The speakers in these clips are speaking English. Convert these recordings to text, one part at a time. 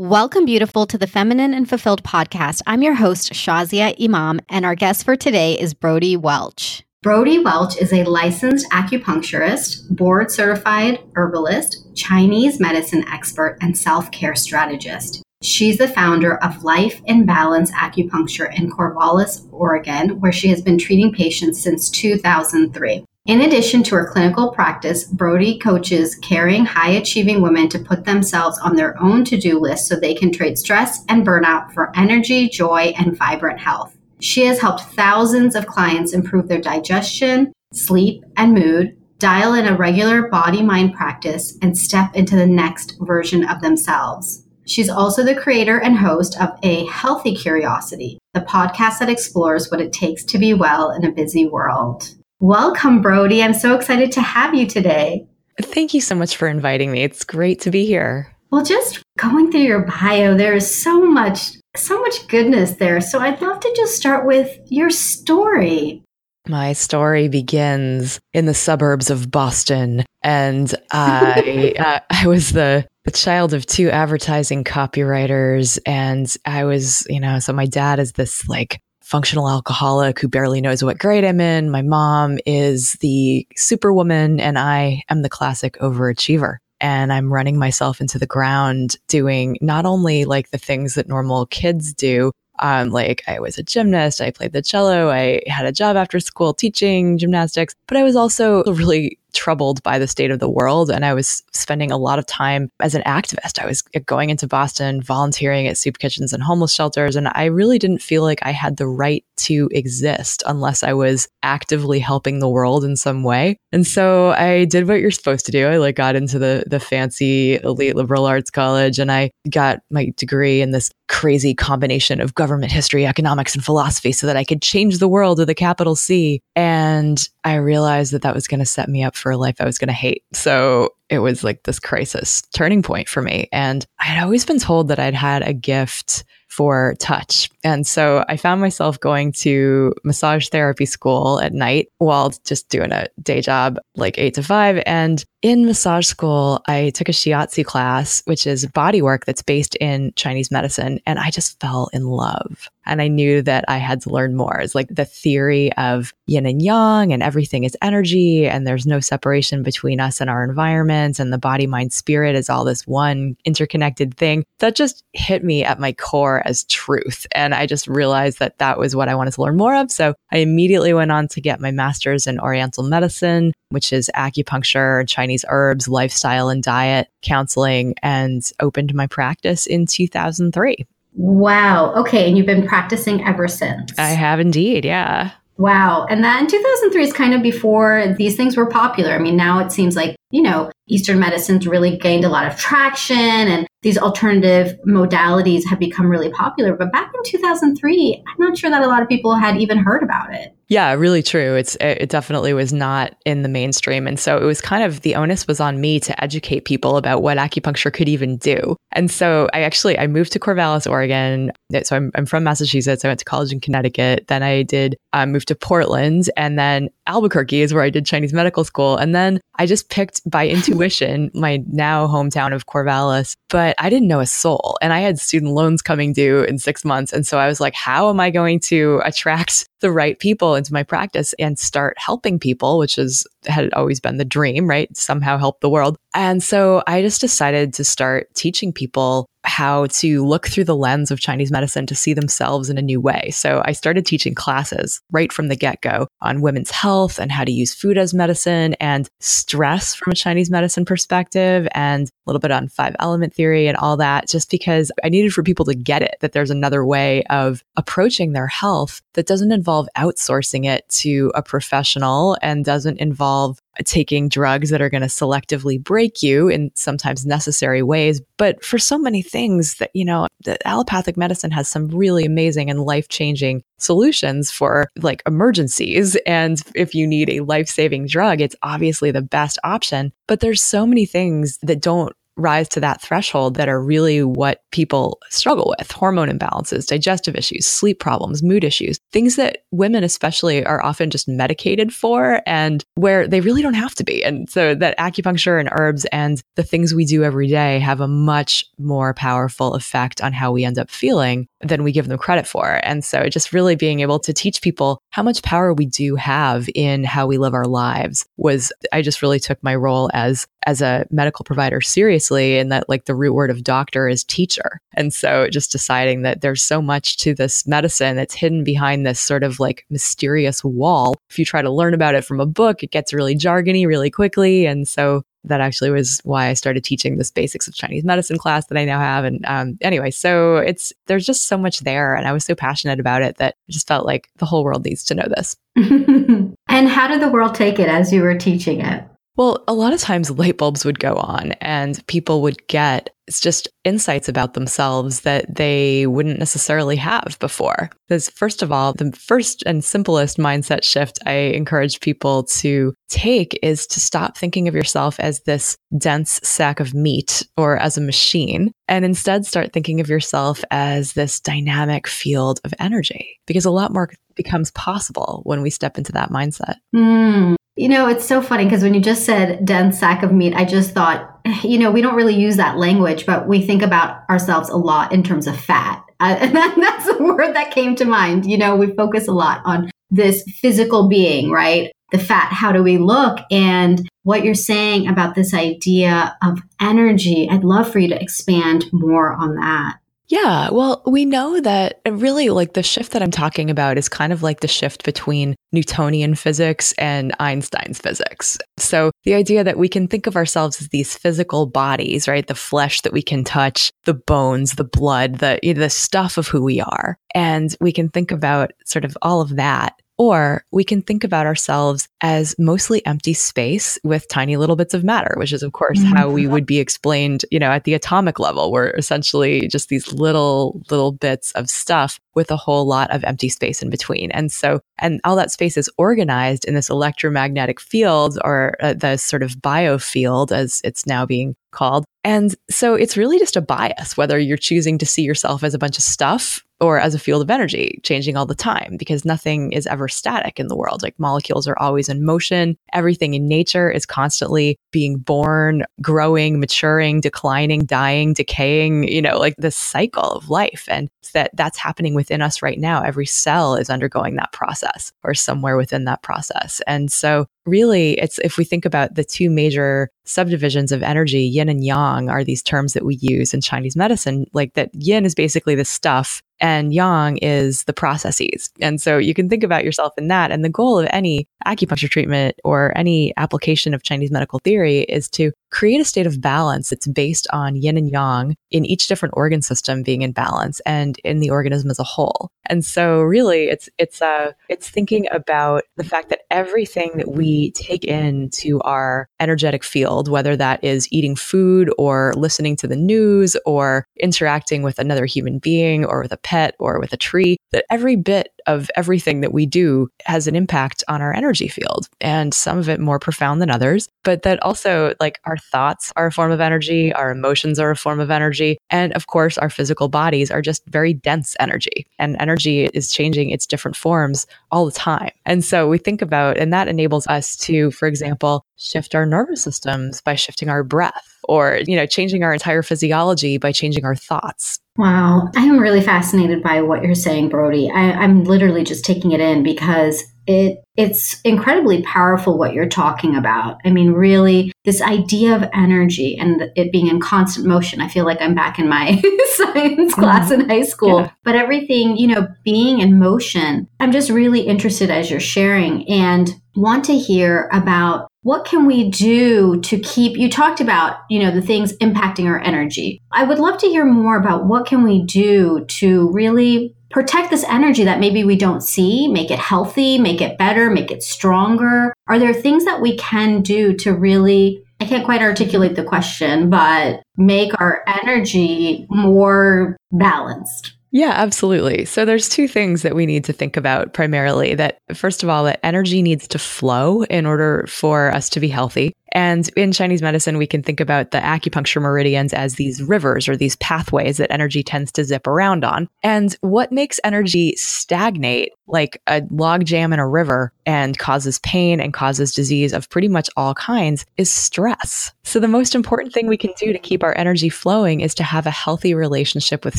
Welcome, beautiful, to the Feminine and Fulfilled podcast. I'm your host, Shazia Imam, and our guest for today is Brodie Welch. Brodie Welch is a licensed acupuncturist, board certified herbalist, Chinese medicine expert, and self care strategist. She's the founder of Life in Balance Acupuncture in Corvallis, Oregon, where she has been treating patients since 2003. In addition to her clinical practice, Brodie coaches caring, high achieving women to put themselves on their own to do list so they can trade stress and burnout for energy, joy, and vibrant health. She has helped thousands of clients improve their digestion, sleep, and mood, dial in a regular body mind practice, and step into the next version of themselves. She's also the creator and host of A Healthy Curiosity, the podcast that explores what it takes to be well in a busy world. Welcome, Brodie. I'm so excited to have you today. Thank you so much for inviting me. It's great to be here. Well, just going through your bio, there is so much, so much goodness there. So I'd love to just start with your story. My story begins in the suburbs of Boston, and I uh, I was the the child of two advertising copywriters, and I was you know so my dad is this like functional alcoholic who barely knows what grade I'm in. My mom is the superwoman, and I am the classic overachiever. And I'm running myself into the ground doing not only like the things that normal kids do, um, like I was a gymnast, I played the cello, I had a job after school teaching gymnastics, but I was also really troubled by the state of the world. And I was spending a lot of time as an activist. I was going into Boston, volunteering at soup kitchens and homeless shelters. And I really didn't feel like I had the right to exist unless I was actively helping the world in some way. And so I did what you're supposed to do. I like got into the the fancy elite liberal arts college and I got my degree in this crazy combination of government history, economics, and philosophy so that I could change the world with a capital C. And I realized that that was going to set me up for a life I was going to hate. So it was like this crisis turning point for me. And I had always been told that I'd had a gift for touch. And so I found myself going to massage therapy school at night while just doing a day job, like eight to five. And in massage school, I took a shiatsu class, which is body work that's based in Chinese medicine. And I just fell in love. And I knew that I had to learn more. It's like the theory of yin and yang, and everything is energy, and there's no separation between us and our environment, and the body, mind, spirit is all this one interconnected thing. That just hit me at my core as truth. And I just realized that that was what I wanted to learn more of. So I immediately went on to get my master's in Oriental medicine, which is acupuncture, Chinese herbs, lifestyle and diet counseling, and opened my practice in 2003. Wow. Okay. And you've been practicing ever since. I have indeed. Yeah. Wow. And that in 2003 is kind of before these things were popular. I mean, now it seems like, you know, Eastern medicine's really gained a lot of traction and these alternative modalities have become really popular. But back in 2003, I'm not sure that a lot of people had even heard about it. Yeah, really true. It's it definitely was not in the mainstream, and so it was kind of the onus was on me to educate people about what acupuncture could even do. And so I actually I moved to Corvallis, Oregon. So I'm I'm from Massachusetts. I went to college in Connecticut. Then I did uh, move to Portland, and then Albuquerque is where I did Chinese medical school. And then I just picked by intuition my now hometown of Corvallis, but I didn't know a soul. And I had student loans coming due in six months. And so I was like, how am I going to attract the right people into my practice and start helping people, which is had always been the dream, right? Somehow help the world. And so I just decided to start teaching people how to look through the lens of Chinese medicine to see themselves in a new way. So I started teaching classes right from the get go on women's health and how to use food as medicine and stress from a Chinese medicine perspective and a little bit on five element theory and all that, just because I needed for people to get it that there's another way of approaching their health that doesn't involve outsourcing it to a professional and doesn't involve taking drugs that are going to selectively break you in sometimes necessary ways. But for so many things that, you know, the allopathic medicine has some really amazing and life changing solutions for like emergencies. And if you need a life saving drug, it's obviously the best option. But there's so many things that don't rise to that threshold that are really what people struggle with hormone imbalances, digestive issues, sleep problems, mood issues, things that women especially are often just medicated for and where they really don't have to be. And so that acupuncture and herbs and the things we do every day have a much more powerful effect on how we end up feeling than we give them credit for. And so just really being able to teach people how much power we do have in how we live our lives was I just really took my role as as a medical provider seriously and that like the root word of doctor is teacher. And so just deciding that there's so much to this medicine that's hidden behind this sort of like mysterious wall. If you try to learn about it from a book, it gets really jargony really quickly. And so that actually was why I started teaching this basics of Chinese medicine class that I now have. And um, anyway, so it's there's just so much there, and I was so passionate about it that I just felt like the whole world needs to know this. and how did the world take it as you were teaching it? Well, a lot of times light bulbs would go on and people would get it's just insights about themselves that they wouldn't necessarily have before. Because, first of all, the first and simplest mindset shift I encourage people to take is to stop thinking of yourself as this dense sack of meat or as a machine, and instead start thinking of yourself as this dynamic field of energy. Because a lot more becomes possible when we step into that mindset. Mm. You know, it's so funny because when you just said dense sack of meat, I just thought, you know, we don't really use that language, but we think about ourselves a lot in terms of fat. Uh, and that, that's the word that came to mind. You know, we focus a lot on this physical being, right? The fat, how do we look? And what you're saying about this idea of energy, I'd love for you to expand more on that. Yeah, well, we know that uh, really like the shift that I'm talking about is kind of like the shift between Newtonian physics and Einstein's physics. So the idea that we can think of ourselves as these physical bodies, right? The flesh that we can touch, the bones, the blood, the you know, the stuff of who we are. And we can think about sort of all of that or we can think about ourselves as mostly empty space with tiny little bits of matter, which is, of course, mm-hmm. how we would be explained, you know, at the atomic level. We're essentially just these little, little bits of stuff with a whole lot of empty space in between. And so, and all that space is organized in this electromagnetic field or uh, the sort of biofield, as it's now being called. And so it's really just a bias, whether you're choosing to see yourself as a bunch of stuff or as a field of energy, changing all the time because nothing is ever static in the world. Like molecules are always in motion. Everything in nature is constantly being born, growing, maturing, declining, dying, decaying, you know, like this cycle of life. And that that's happening within us right now. Every cell is undergoing that process or somewhere within that process. And so really it's if we think about the two major subdivisions of energy, yin and yang are these terms that we use in Chinese medicine, like that yin is basically the stuff and yang is the processes. And so you can think about yourself in that. And the goal of any acupuncture treatment or any application of Chinese medical theory is to create a state of balance that's based on yin and yang in each different organ system being in balance and in the organism as a whole. And so really it's it's uh it's thinking about the fact that everything that we take into our energetic field, whether that is eating food or listening to the news or interacting with another human being or with a pet or with a tree, that every bit of everything that we do has an impact on our energy field and some of it more profound than others but that also like our thoughts are a form of energy our emotions are a form of energy and of course our physical bodies are just very dense energy and energy is changing its different forms all the time. And so we think about and that enables us to for example shift our nervous systems by shifting our breath or you know changing our entire physiology by changing our thoughts Wow. I am really fascinated by what you're saying, Brodie. I, am literally just taking it in because it it's incredibly powerful what you're talking about. I mean, really, this idea of energy and it being in constant motion. I feel like I'm back in my science mm-hmm. class in high school. Yeah. But everything, you know, being in motion, I'm just really interested as you're sharing and want to hear about what can we do to keep you talked about you know the things impacting our energy. I would love to hear more about what can we do to really protect this energy that maybe we don't see make it healthy make it better make it stronger. Are there things that we can do to really i can't quite articulate the question but make our energy more balanced yeah, absolutely. So there's two things that we need to think about primarily that first of all that energy needs to flow in order for us to be healthy And in Chinese medicine, we can think about the acupuncture meridians as these rivers or these pathways that energy tends to zip around on. And what makes energy stagnate like a log jam in a river and causes pain and causes disease of pretty much all kinds is stress. So the most important thing we can do to keep our energy flowing is to have a healthy relationship with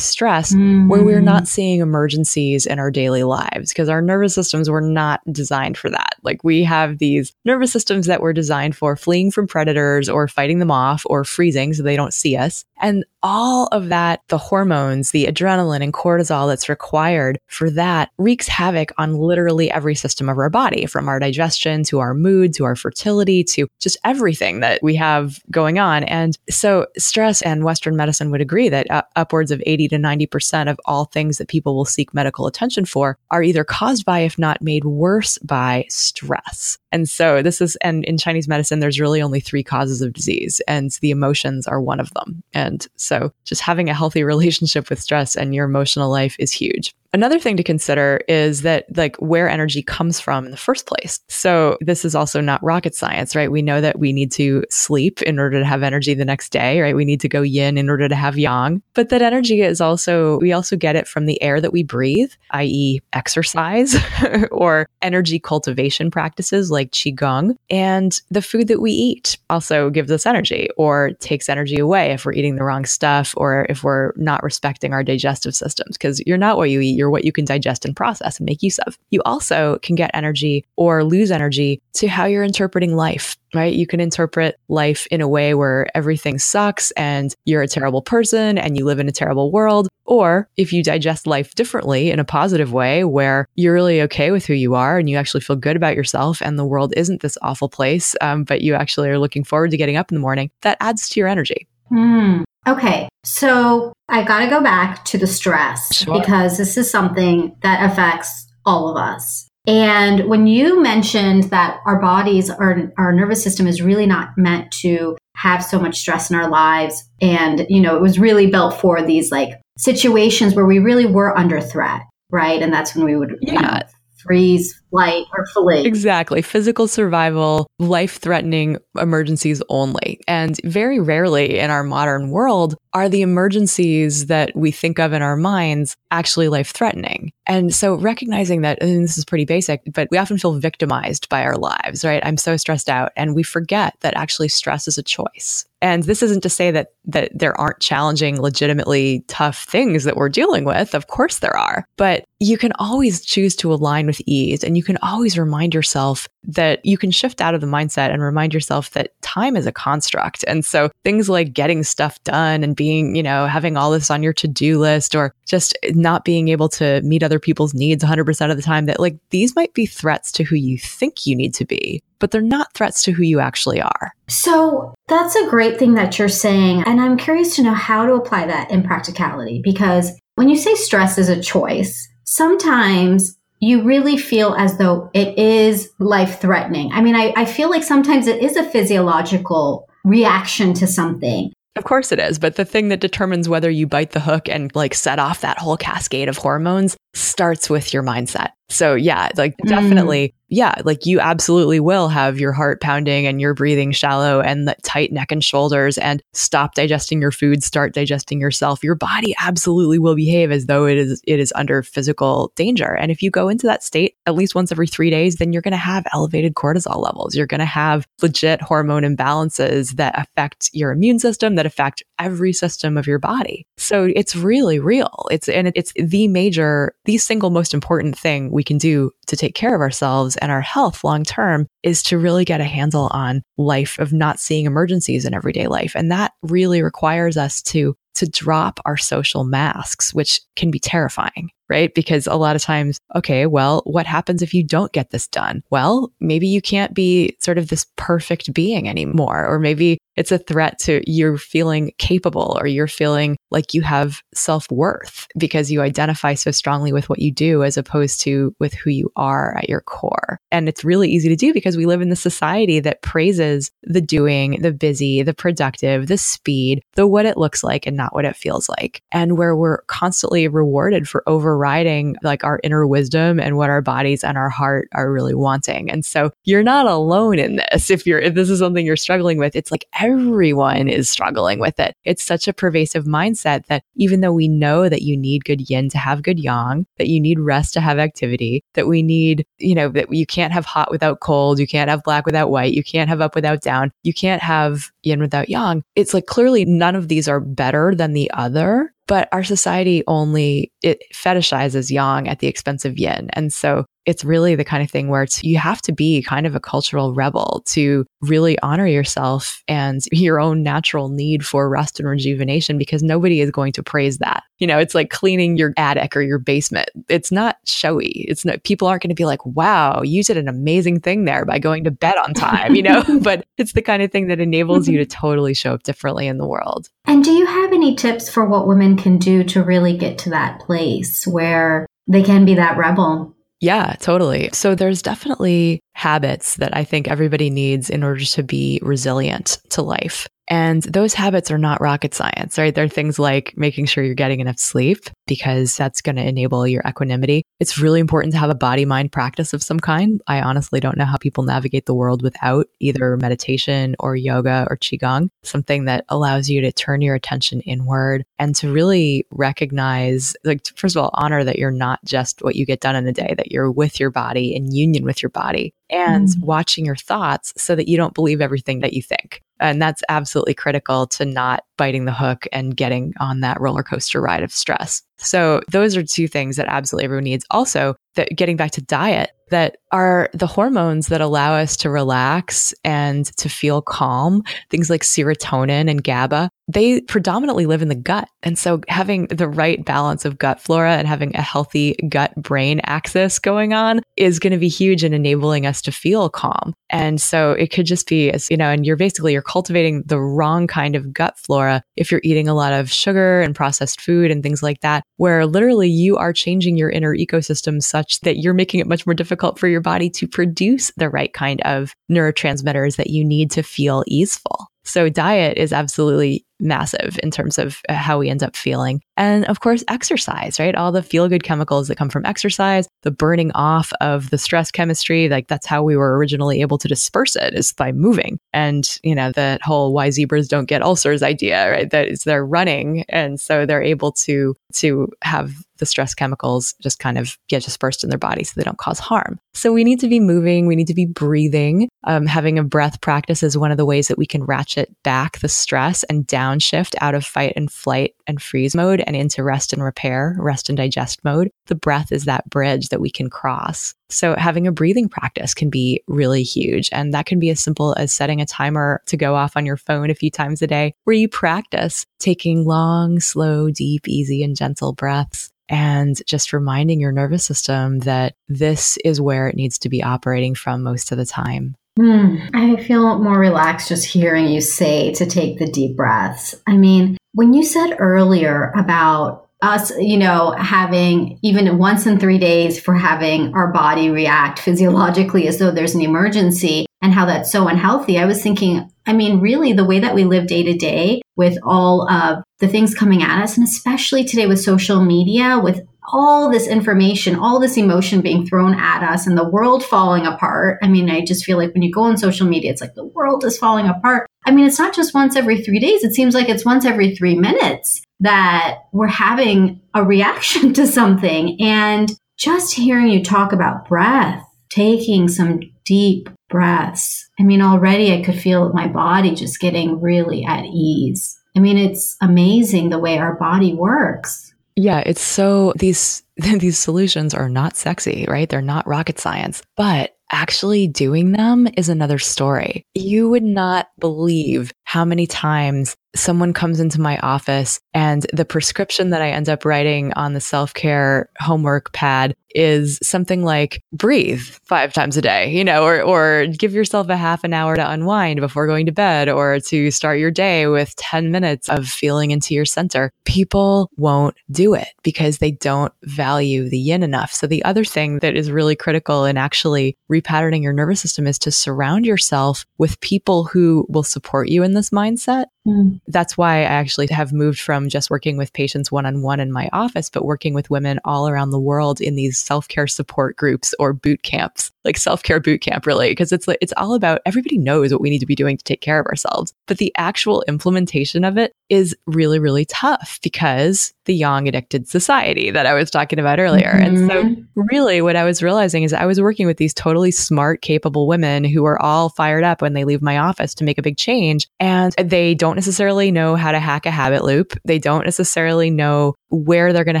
stress mm-hmm. where we're not seeing emergencies in our daily lives because our nervous systems were not designed for that. Like we have these nervous systems that were designed for fleeing from predators or fighting them off or freezing so they don't see us. And all of that, the hormones, the adrenaline and cortisol that's required for that wreaks havoc on literally every system of our body, from our digestion to our mood to our fertility to just everything that we have going on. And so, stress and Western medicine would agree that uh, upwards of 80 to 90% of all things that people will seek medical attention for are either caused by, if not made worse by, stress. And so, this is, and in Chinese medicine, there's really only three causes of disease, and the emotions are one of them. And so, just having a healthy relationship with stress and your emotional life is huge. Another thing to consider is that like where energy comes from in the first place. So this is also not rocket science, right? We know that we need to sleep in order to have energy the next day, right? We need to go yin in order to have yang. But that energy is also we also get it from the air that we breathe, i.e. exercise or energy cultivation practices like qigong and the food that we eat also gives us energy or takes energy away if we're eating the wrong stuff or if we're not respecting our digestive systems because you're not what you eat you're what you can digest and process and make use of. You also can get energy or lose energy to how you're interpreting life, right? You can interpret life in a way where everything sucks and you're a terrible person and you live in a terrible world. Or if you digest life differently in a positive way where you're really okay with who you are and you actually feel good about yourself and the world isn't this awful place, um, but you actually are looking forward to getting up in the morning, that adds to your energy. Hmm. Okay, so I've got to go back to the stress sure. because this is something that affects all of us. And when you mentioned that our bodies, our, our nervous system is really not meant to have so much stress in our lives. And, you know, it was really built for these like situations where we really were under threat, right? And that's when we would, yeah. You know, freeze, flight, or flee. Exactly. Physical survival, life threatening emergencies only. And very rarely in our modern world are the emergencies that we think of in our minds actually life threatening. And so recognizing that, and this is pretty basic, but we often feel victimized by our lives, right? I'm so stressed out. And we forget that actually stress is a choice. And this isn't to say that that there aren't challenging, legitimately tough things that we're dealing with. Of course there are. But you can always choose to align with ease and you can always remind yourself that you can shift out of the mindset and remind yourself that time is a construct. And so things like getting stuff done and being, you know, having all this on your to-do list or just not being able to meet other people's needs 100% of the time that like these might be threats to who you think you need to be, but they're not threats to who you actually are. So that's a great thing that you're saying. And I'm curious to know how to apply that in practicality because when you say stress is a choice, sometimes you really feel as though it is life threatening. I mean, I, I feel like sometimes it is a physiological reaction to something. Of course it is, but the thing that determines whether you bite the hook and like set off that whole cascade of hormones starts with your mindset. So yeah, like mm. definitely yeah, like you absolutely will have your heart pounding and you're breathing shallow and the tight neck and shoulders and stop digesting your food, start digesting yourself. Your body absolutely will behave as though it is it is under physical danger. And if you go into that state at least once every 3 days, then you're going to have elevated cortisol levels. You're going to have legit hormone imbalances that affect your immune system, that affect every system of your body. So it's really real. It's and it's the major the single most important thing we can do to take care of ourselves and our health long term is to really get a handle on life of not seeing emergencies in everyday life. And that really requires us to to drop our social masks, which can be terrifying, right? Because a lot of times, okay, well, what happens if you don't get this done? Well, maybe you can't be sort of this perfect being anymore. Or maybe it's a threat to you're feeling capable or you're feeling like you have self worth because you identify so strongly with what you do as opposed to with who you are at your core. And it's really easy to do because we live in the society that praises the doing, the busy, the productive, the speed, the what it looks like and not what it feels like. And where we're constantly rewarded for overriding like our inner wisdom and what our bodies and our heart are really wanting. And so you're not alone in this. If you're, if this is something you're struggling with, it's like everyone is struggling with it. It's such a pervasive mindset that even though we know that you need good yin to have good yang, that you need rest to have activity, that we need, you know, that you can't have hot without cold, you can't have black without white, you can't have up without down, you can't have yin without yang. It's like clearly none of these are better than the other but our society only it fetishizes yang at the expense of yin. And so it's really the kind of thing where it's you have to be kind of a cultural rebel to really honor yourself and your own natural need for rest and rejuvenation because nobody is going to praise that. You know, it's like cleaning your attic or your basement. It's not showy. It's not people aren't going to be like, "Wow, you did an amazing thing there by going to bed on time," you know, but it's the kind of thing that enables you to totally show up differently in the world. And do you have any tips for what women can do to really get to that place where they can be that rebel yeah, totally. So there's definitely habits that I think everybody needs in order to be resilient to life. And those habits are not rocket science, right? They're things like making sure you're getting enough sleep because that's going to enable your equanimity. It's really important to have a body mind practice of some kind. I honestly don't know how people navigate the world without either meditation or yoga or Qigong, something that allows you to turn your attention inward and to really recognize, like, first of all, honor that you're not just what you get done in a day, that you're with your body in union with your body and mm. watching your thoughts so that you don't believe everything that you think. And that's absolutely critical to not biting the hook and getting on that roller coaster ride of stress. So those are two things that absolutely everyone needs. Also, that getting back to diet, that are the hormones that allow us to relax and to feel calm, things like serotonin and GABA, they predominantly live in the gut. And so having the right balance of gut flora and having a healthy gut brain axis going on is going to be huge in enabling us to feel calm. And so it could just be as, you know, and you're basically you're cultivating the wrong kind of gut flora if you're eating a lot of sugar and processed food and things like that, where literally you are changing your inner ecosystem such that you're making it much more difficult for your body to produce the right kind of neurotransmitters that you need to feel easeful. So diet is absolutely massive in terms of uh, how we end up feeling. And of course, exercise, right? All the feel good chemicals that come from exercise, the burning off of the stress chemistry, like that's how we were originally able to disperse it is by moving. And, you know, that whole why zebras don't get ulcers idea, right? That is they're running. And so they're able to, to have the stress chemicals just kind of get dispersed in their body so they don't cause harm. So we need to be moving. We need to be breathing. Um, having a breath practice is one of the ways that we can ratchet back the stress and downshift out of fight and flight and freeze mode and into rest and repair, rest and digest mode. The breath is that bridge that we can cross. So having a breathing practice can be really huge. And that can be as simple as setting a timer to go off on your phone a few times a day where you practice taking long, slow, deep, easy, and gentle breaths and just reminding your nervous system that this is where it needs to be operating from most of the time. Hmm. I feel more relaxed just hearing you say to take the deep breaths. I mean, when you said earlier about us, you know, having even once in three days for having our body react physiologically as though there's an emergency and how that's so unhealthy, I was thinking, I mean, really, the way that we live day to day with all of the things coming at us, and especially today with social media, with all this information, all this emotion being thrown at us, and the world falling apart. I mean, I just feel like when you go on social media, it's like the world is falling apart. I mean, it's not just once every three days, it seems like it's once every three minutes that we're having a reaction to something. And just hearing you talk about breath, taking some deep breaths. I mean, already I could feel my body just getting really at ease. I mean, it's amazing the way our body works. Yeah, it's so these these solutions are not sexy, right? They're not rocket science, but actually doing them is another story. You would not believe how many times someone comes into my office and the prescription that I end up writing on the self care homework pad is something like breathe five times a day, you know, or, or give yourself a half an hour to unwind before going to bed or to start your day with 10 minutes of feeling into your center. People won't do it because they don't value the yin enough. So the other thing that is really critical in actually repatterning your nervous system is to surround yourself with people who will support you in this mindset Mm. That's why I actually have moved from just working with patients one on one in my office, but working with women all around the world in these self care support groups or boot camps, like self care boot camp, really, because it's like, it's all about everybody knows what we need to be doing to take care of ourselves. But the actual implementation of it is really, really tough because the yang addicted society that I was talking about earlier. Mm-hmm. And so, mm-hmm. really, what I was realizing is I was working with these totally smart, capable women who are all fired up when they leave my office to make a big change. And they don't necessarily know how to hack a habit loop. They don't necessarily know where they're going to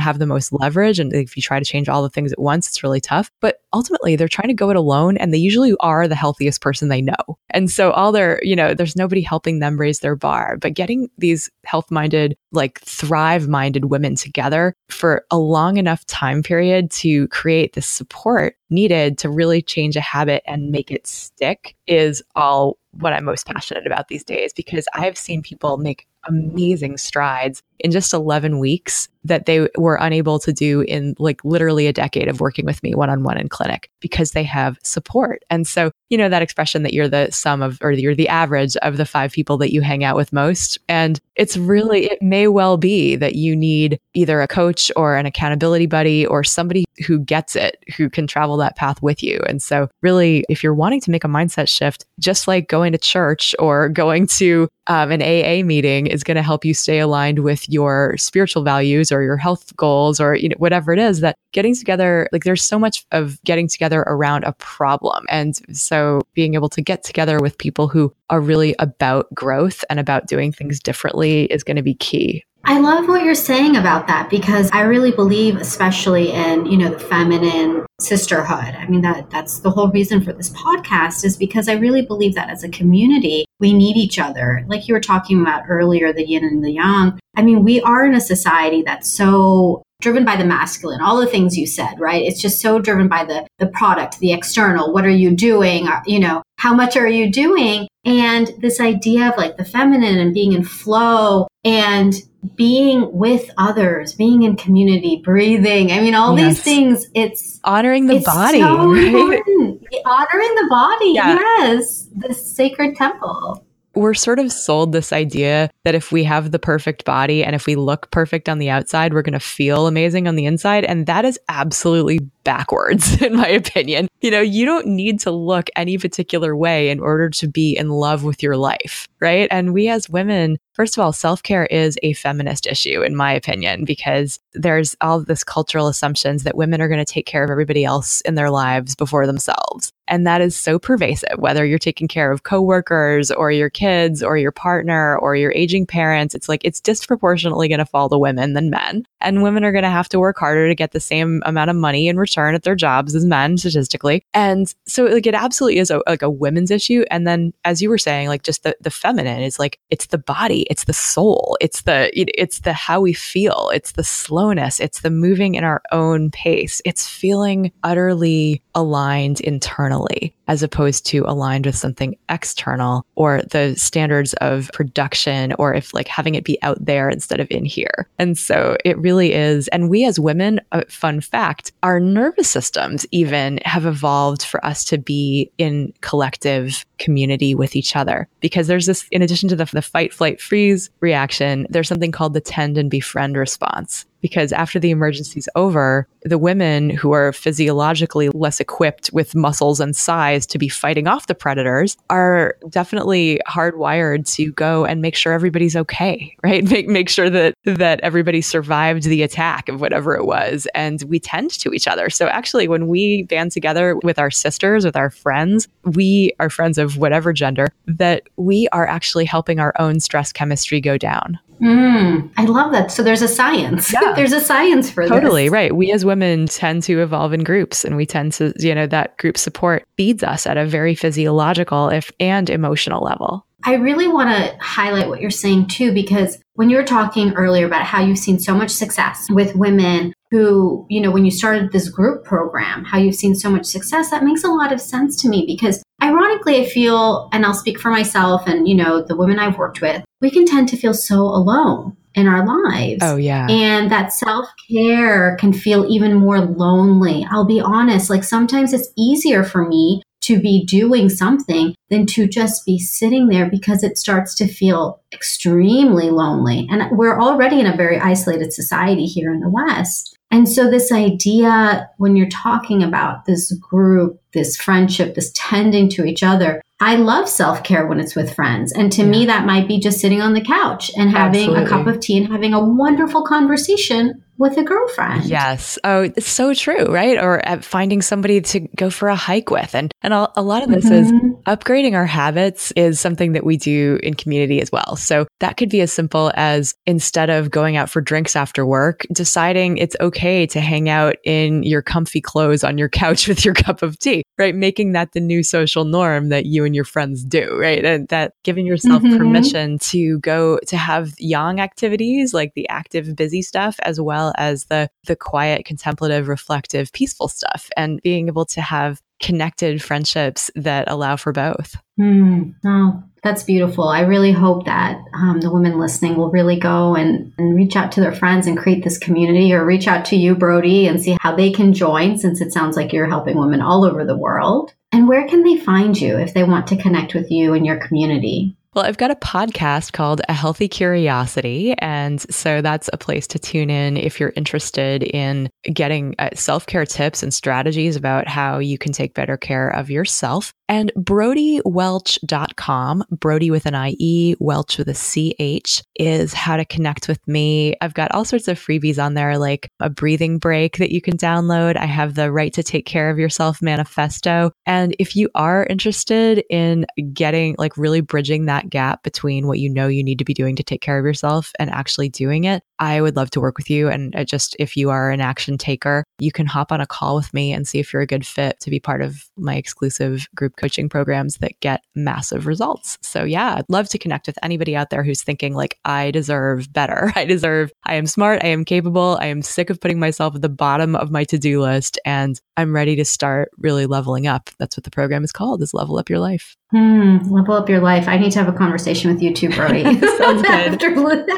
have the most leverage. And if you try to change all the things at once, it's really tough. But ultimately, they're trying to go it alone and they usually are the healthiest person they know. And so, all their, you know, there's nobody helping them raise their bar. But getting these health minded, like thrive minded women together for a long enough time period to create the support needed to really change a habit and make it stick is all what I'm most passionate about these days because I've seen people make amazing strides in just 11 weeks that they were unable to do in like literally a decade of working with me one on one in clinic because they have support. And so, you know, that expression that you're the sum of, or you're the average of the five people that you hang out with most. And it's really, it may well be that you need either a coach or an accountability buddy or somebody who gets it, who can travel that path with you. And so, really, if you're wanting to make a mindset shift, just like going to church or going to um, an AA meeting is going to help you stay aligned with your spiritual values or your health goals or you know whatever it is that getting together like there's so much of getting together around a problem. And so being able to get together with people who are really about growth and about doing things differently is going to be key I love what you're saying about that because I really believe, especially in, you know, the feminine sisterhood. I mean, that that's the whole reason for this podcast is because I really believe that as a community, we need each other. Like you were talking about earlier, the yin and the yang. I mean, we are in a society that's so driven by the masculine all the things you said right it's just so driven by the the product the external what are you doing uh, you know how much are you doing and this idea of like the feminine and being in flow and being with others, being in community, breathing. I mean, all yes. these things, it's honoring the it's body, so right? Important. Honoring the body. Yeah. Yes. The sacred temple we're sort of sold this idea that if we have the perfect body and if we look perfect on the outside, we're going to feel amazing on the inside. And that is absolutely backwards, in my opinion. You know, you don't need to look any particular way in order to be in love with your life, right? And we as women, first of all, self care is a feminist issue, in my opinion, because there's all this cultural assumptions that women are going to take care of everybody else in their lives before themselves. And that is so pervasive, whether you're taking care of coworkers or your kids or your partner or your aging parents. It's like it's disproportionately going to fall to women than men. And women are going to have to work harder to get the same amount of money in return at their jobs as men statistically. And so like it absolutely is a, like a women's issue. And then as you were saying, like just the, the feminine is like, it's the body, it's the soul, it's the, it, it's the how we feel, it's the slowness, it's the moving in our own pace. It's feeling utterly aligned internally as opposed to aligned with something external or the standards of production or if like having it be out there instead of in here. And so it really is. And we as women, a fun fact, our nervous systems even have evolved for us to be in collective community with each other because there's this, in addition to the, the fight, flight, freeze reaction, there's something called the tend and befriend response because after the emergency's over, the women who are physiologically less equipped with muscles and size to be fighting off the predators are definitely hardwired to go and make sure everybody's okay, right? Make make sure that that everybody survived the attack of whatever it was and we tend to each other. So actually when we band together with our sisters, with our friends, we are friends of whatever gender, that we are actually helping our own stress chemistry go down. Mm, I love that. So there's a science. Yeah. there's a science for totally, this. Totally, right. We as women tend to evolve in groups and we tend to, you know, that group support feeds us at a very physiological if and emotional level. I really want to highlight what you're saying too, because when you were talking earlier about how you've seen so much success with women who, you know, when you started this group program, how you've seen so much success, that makes a lot of sense to me because ironically, I feel, and I'll speak for myself and, you know, the women I've worked with, we can tend to feel so alone in our lives. Oh, yeah. And that self care can feel even more lonely. I'll be honest, like sometimes it's easier for me to be doing something than to just be sitting there because it starts to feel extremely lonely. And we're already in a very isolated society here in the West. And so, this idea when you're talking about this group, this friendship, this tending to each other, I love self care when it's with friends. And to yeah. me, that might be just sitting on the couch and having Absolutely. a cup of tea and having a wonderful conversation with a girlfriend. Yes. Oh, it's so true, right? Or uh, finding somebody to go for a hike with. And and a, lot of this mm-hmm. is upgrading our habits is something that we do in community as well. So that could be as simple as instead of going out for drinks after work, deciding it's okay to hang out in your comfy clothes on your couch with your cup of tea, right? Making that the new social norm that you and your friends do, right? And that giving yourself mm-hmm. permission to go to have yang activities like the active busy stuff as well as the the quiet, contemplative, reflective, peaceful stuff and being able to have connected friendships that allow for both. Mm, oh, that's beautiful. I really hope that um, the women listening will really go and, and reach out to their friends and create this community or reach out to you, Brodie, and see how they can join since it sounds like you're helping women all over the world. And where can they find you if they want to connect with you and your community? Well, I've got a podcast called A Healthy Curiosity. And so that's a place to tune in if you're interested in getting uh, self care tips and strategies about how you can take better care of yourself. And brodiewelch.com, Brodie with an IE, Welch with a CH, is how to connect with me. I've got all sorts of freebies on there, like a breathing break that you can download. I have the Right to Take Care of Yourself manifesto. And if you are interested in getting, like, really bridging that gap between what you know you need to be doing to take care of yourself and actually doing it, I would love to work with you. And just if you are an action taker, you can hop on a call with me and see if you're a good fit to be part of my exclusive group coaching programs that get massive results. So, yeah, I'd love to connect with anybody out there who's thinking, like, I deserve better. I deserve, I am smart. I am capable. I am sick of putting myself at the bottom of my to do list and I'm ready to start really leveling up. That's what the program is called is level up your life. Hmm, level up your life. I need to have a conversation with you too, Brodie. Sounds good. after,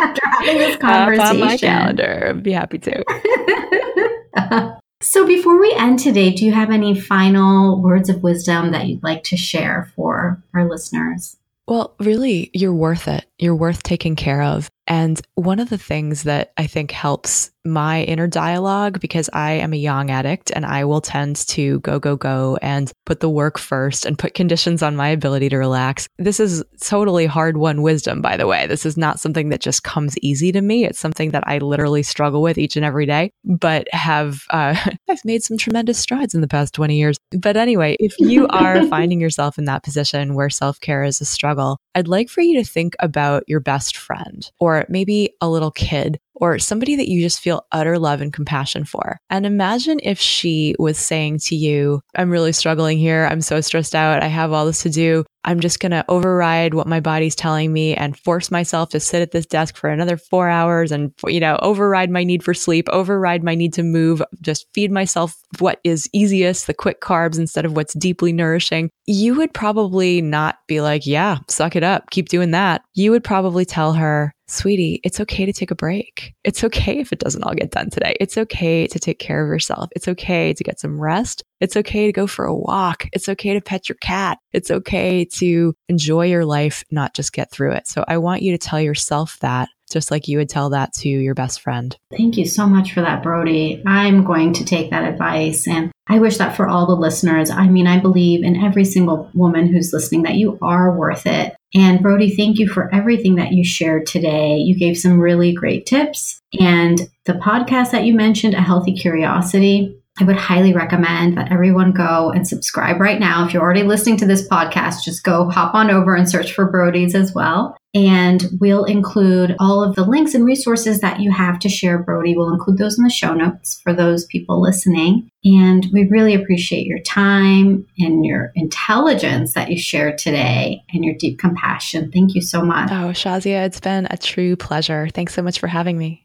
after having this conversation. On my calendar. I'd be happy to. so before we end today, do you have any final words of wisdom that you'd like to share for our listeners? Well, really, you're worth it. You're worth taking care of. And one of the things that I think helps my inner dialogue, because I am a yang addict and I will tend to go, go, go and put the work first and put conditions on my ability to relax. This is totally hard won wisdom, by the way. This is not something that just comes easy to me. It's something that I literally struggle with each and every day, but have, uh, I've made some tremendous strides in the past 20 years. But anyway, if you are finding yourself in that position where self care is a struggle, I'd like for you to think about your best friend or maybe a little kid or somebody that you just feel utter love and compassion for. And imagine if she was saying to you, I'm really struggling here. I'm so stressed out. I have all this to do. I'm just going to override what my body's telling me and force myself to sit at this desk for another four hours and, you know, override my need for sleep, override my need to move, just feed myself what is easiest, the quick carbs instead of what's deeply nourishing. You would probably not be like, yeah, suck it up, keep doing that. You would probably tell her, sweetie, it's okay to take a break. It's okay if it doesn't all get done today. It's okay to take care of yourself. It's okay to get some rest. It's okay to go for a walk. It's okay to pet your cat. It's okay to enjoy your life, not just get through it. So I want you to tell yourself that just like you would tell that to your best friend. Thank you so much for that, Brodie. I'm going to take that advice and I wish that for all the listeners. I mean, I believe in every single woman who's listening that you are worth it. And Brodie, thank you for everything that you shared today. You gave some really great tips. And the podcast that you mentioned, A Healthy Curiosity, I would highly recommend that everyone go and subscribe right now. If you're already listening to this podcast, just go hop on over and search for Brodie's as well. And we'll include all of the links and resources that you have to share, Brodie. We'll include those in the show notes for those people listening. And we really appreciate your time and your intelligence that you shared today and your deep compassion. Thank you so much. Oh, Shazia, it's been a true pleasure. Thanks so much for having me.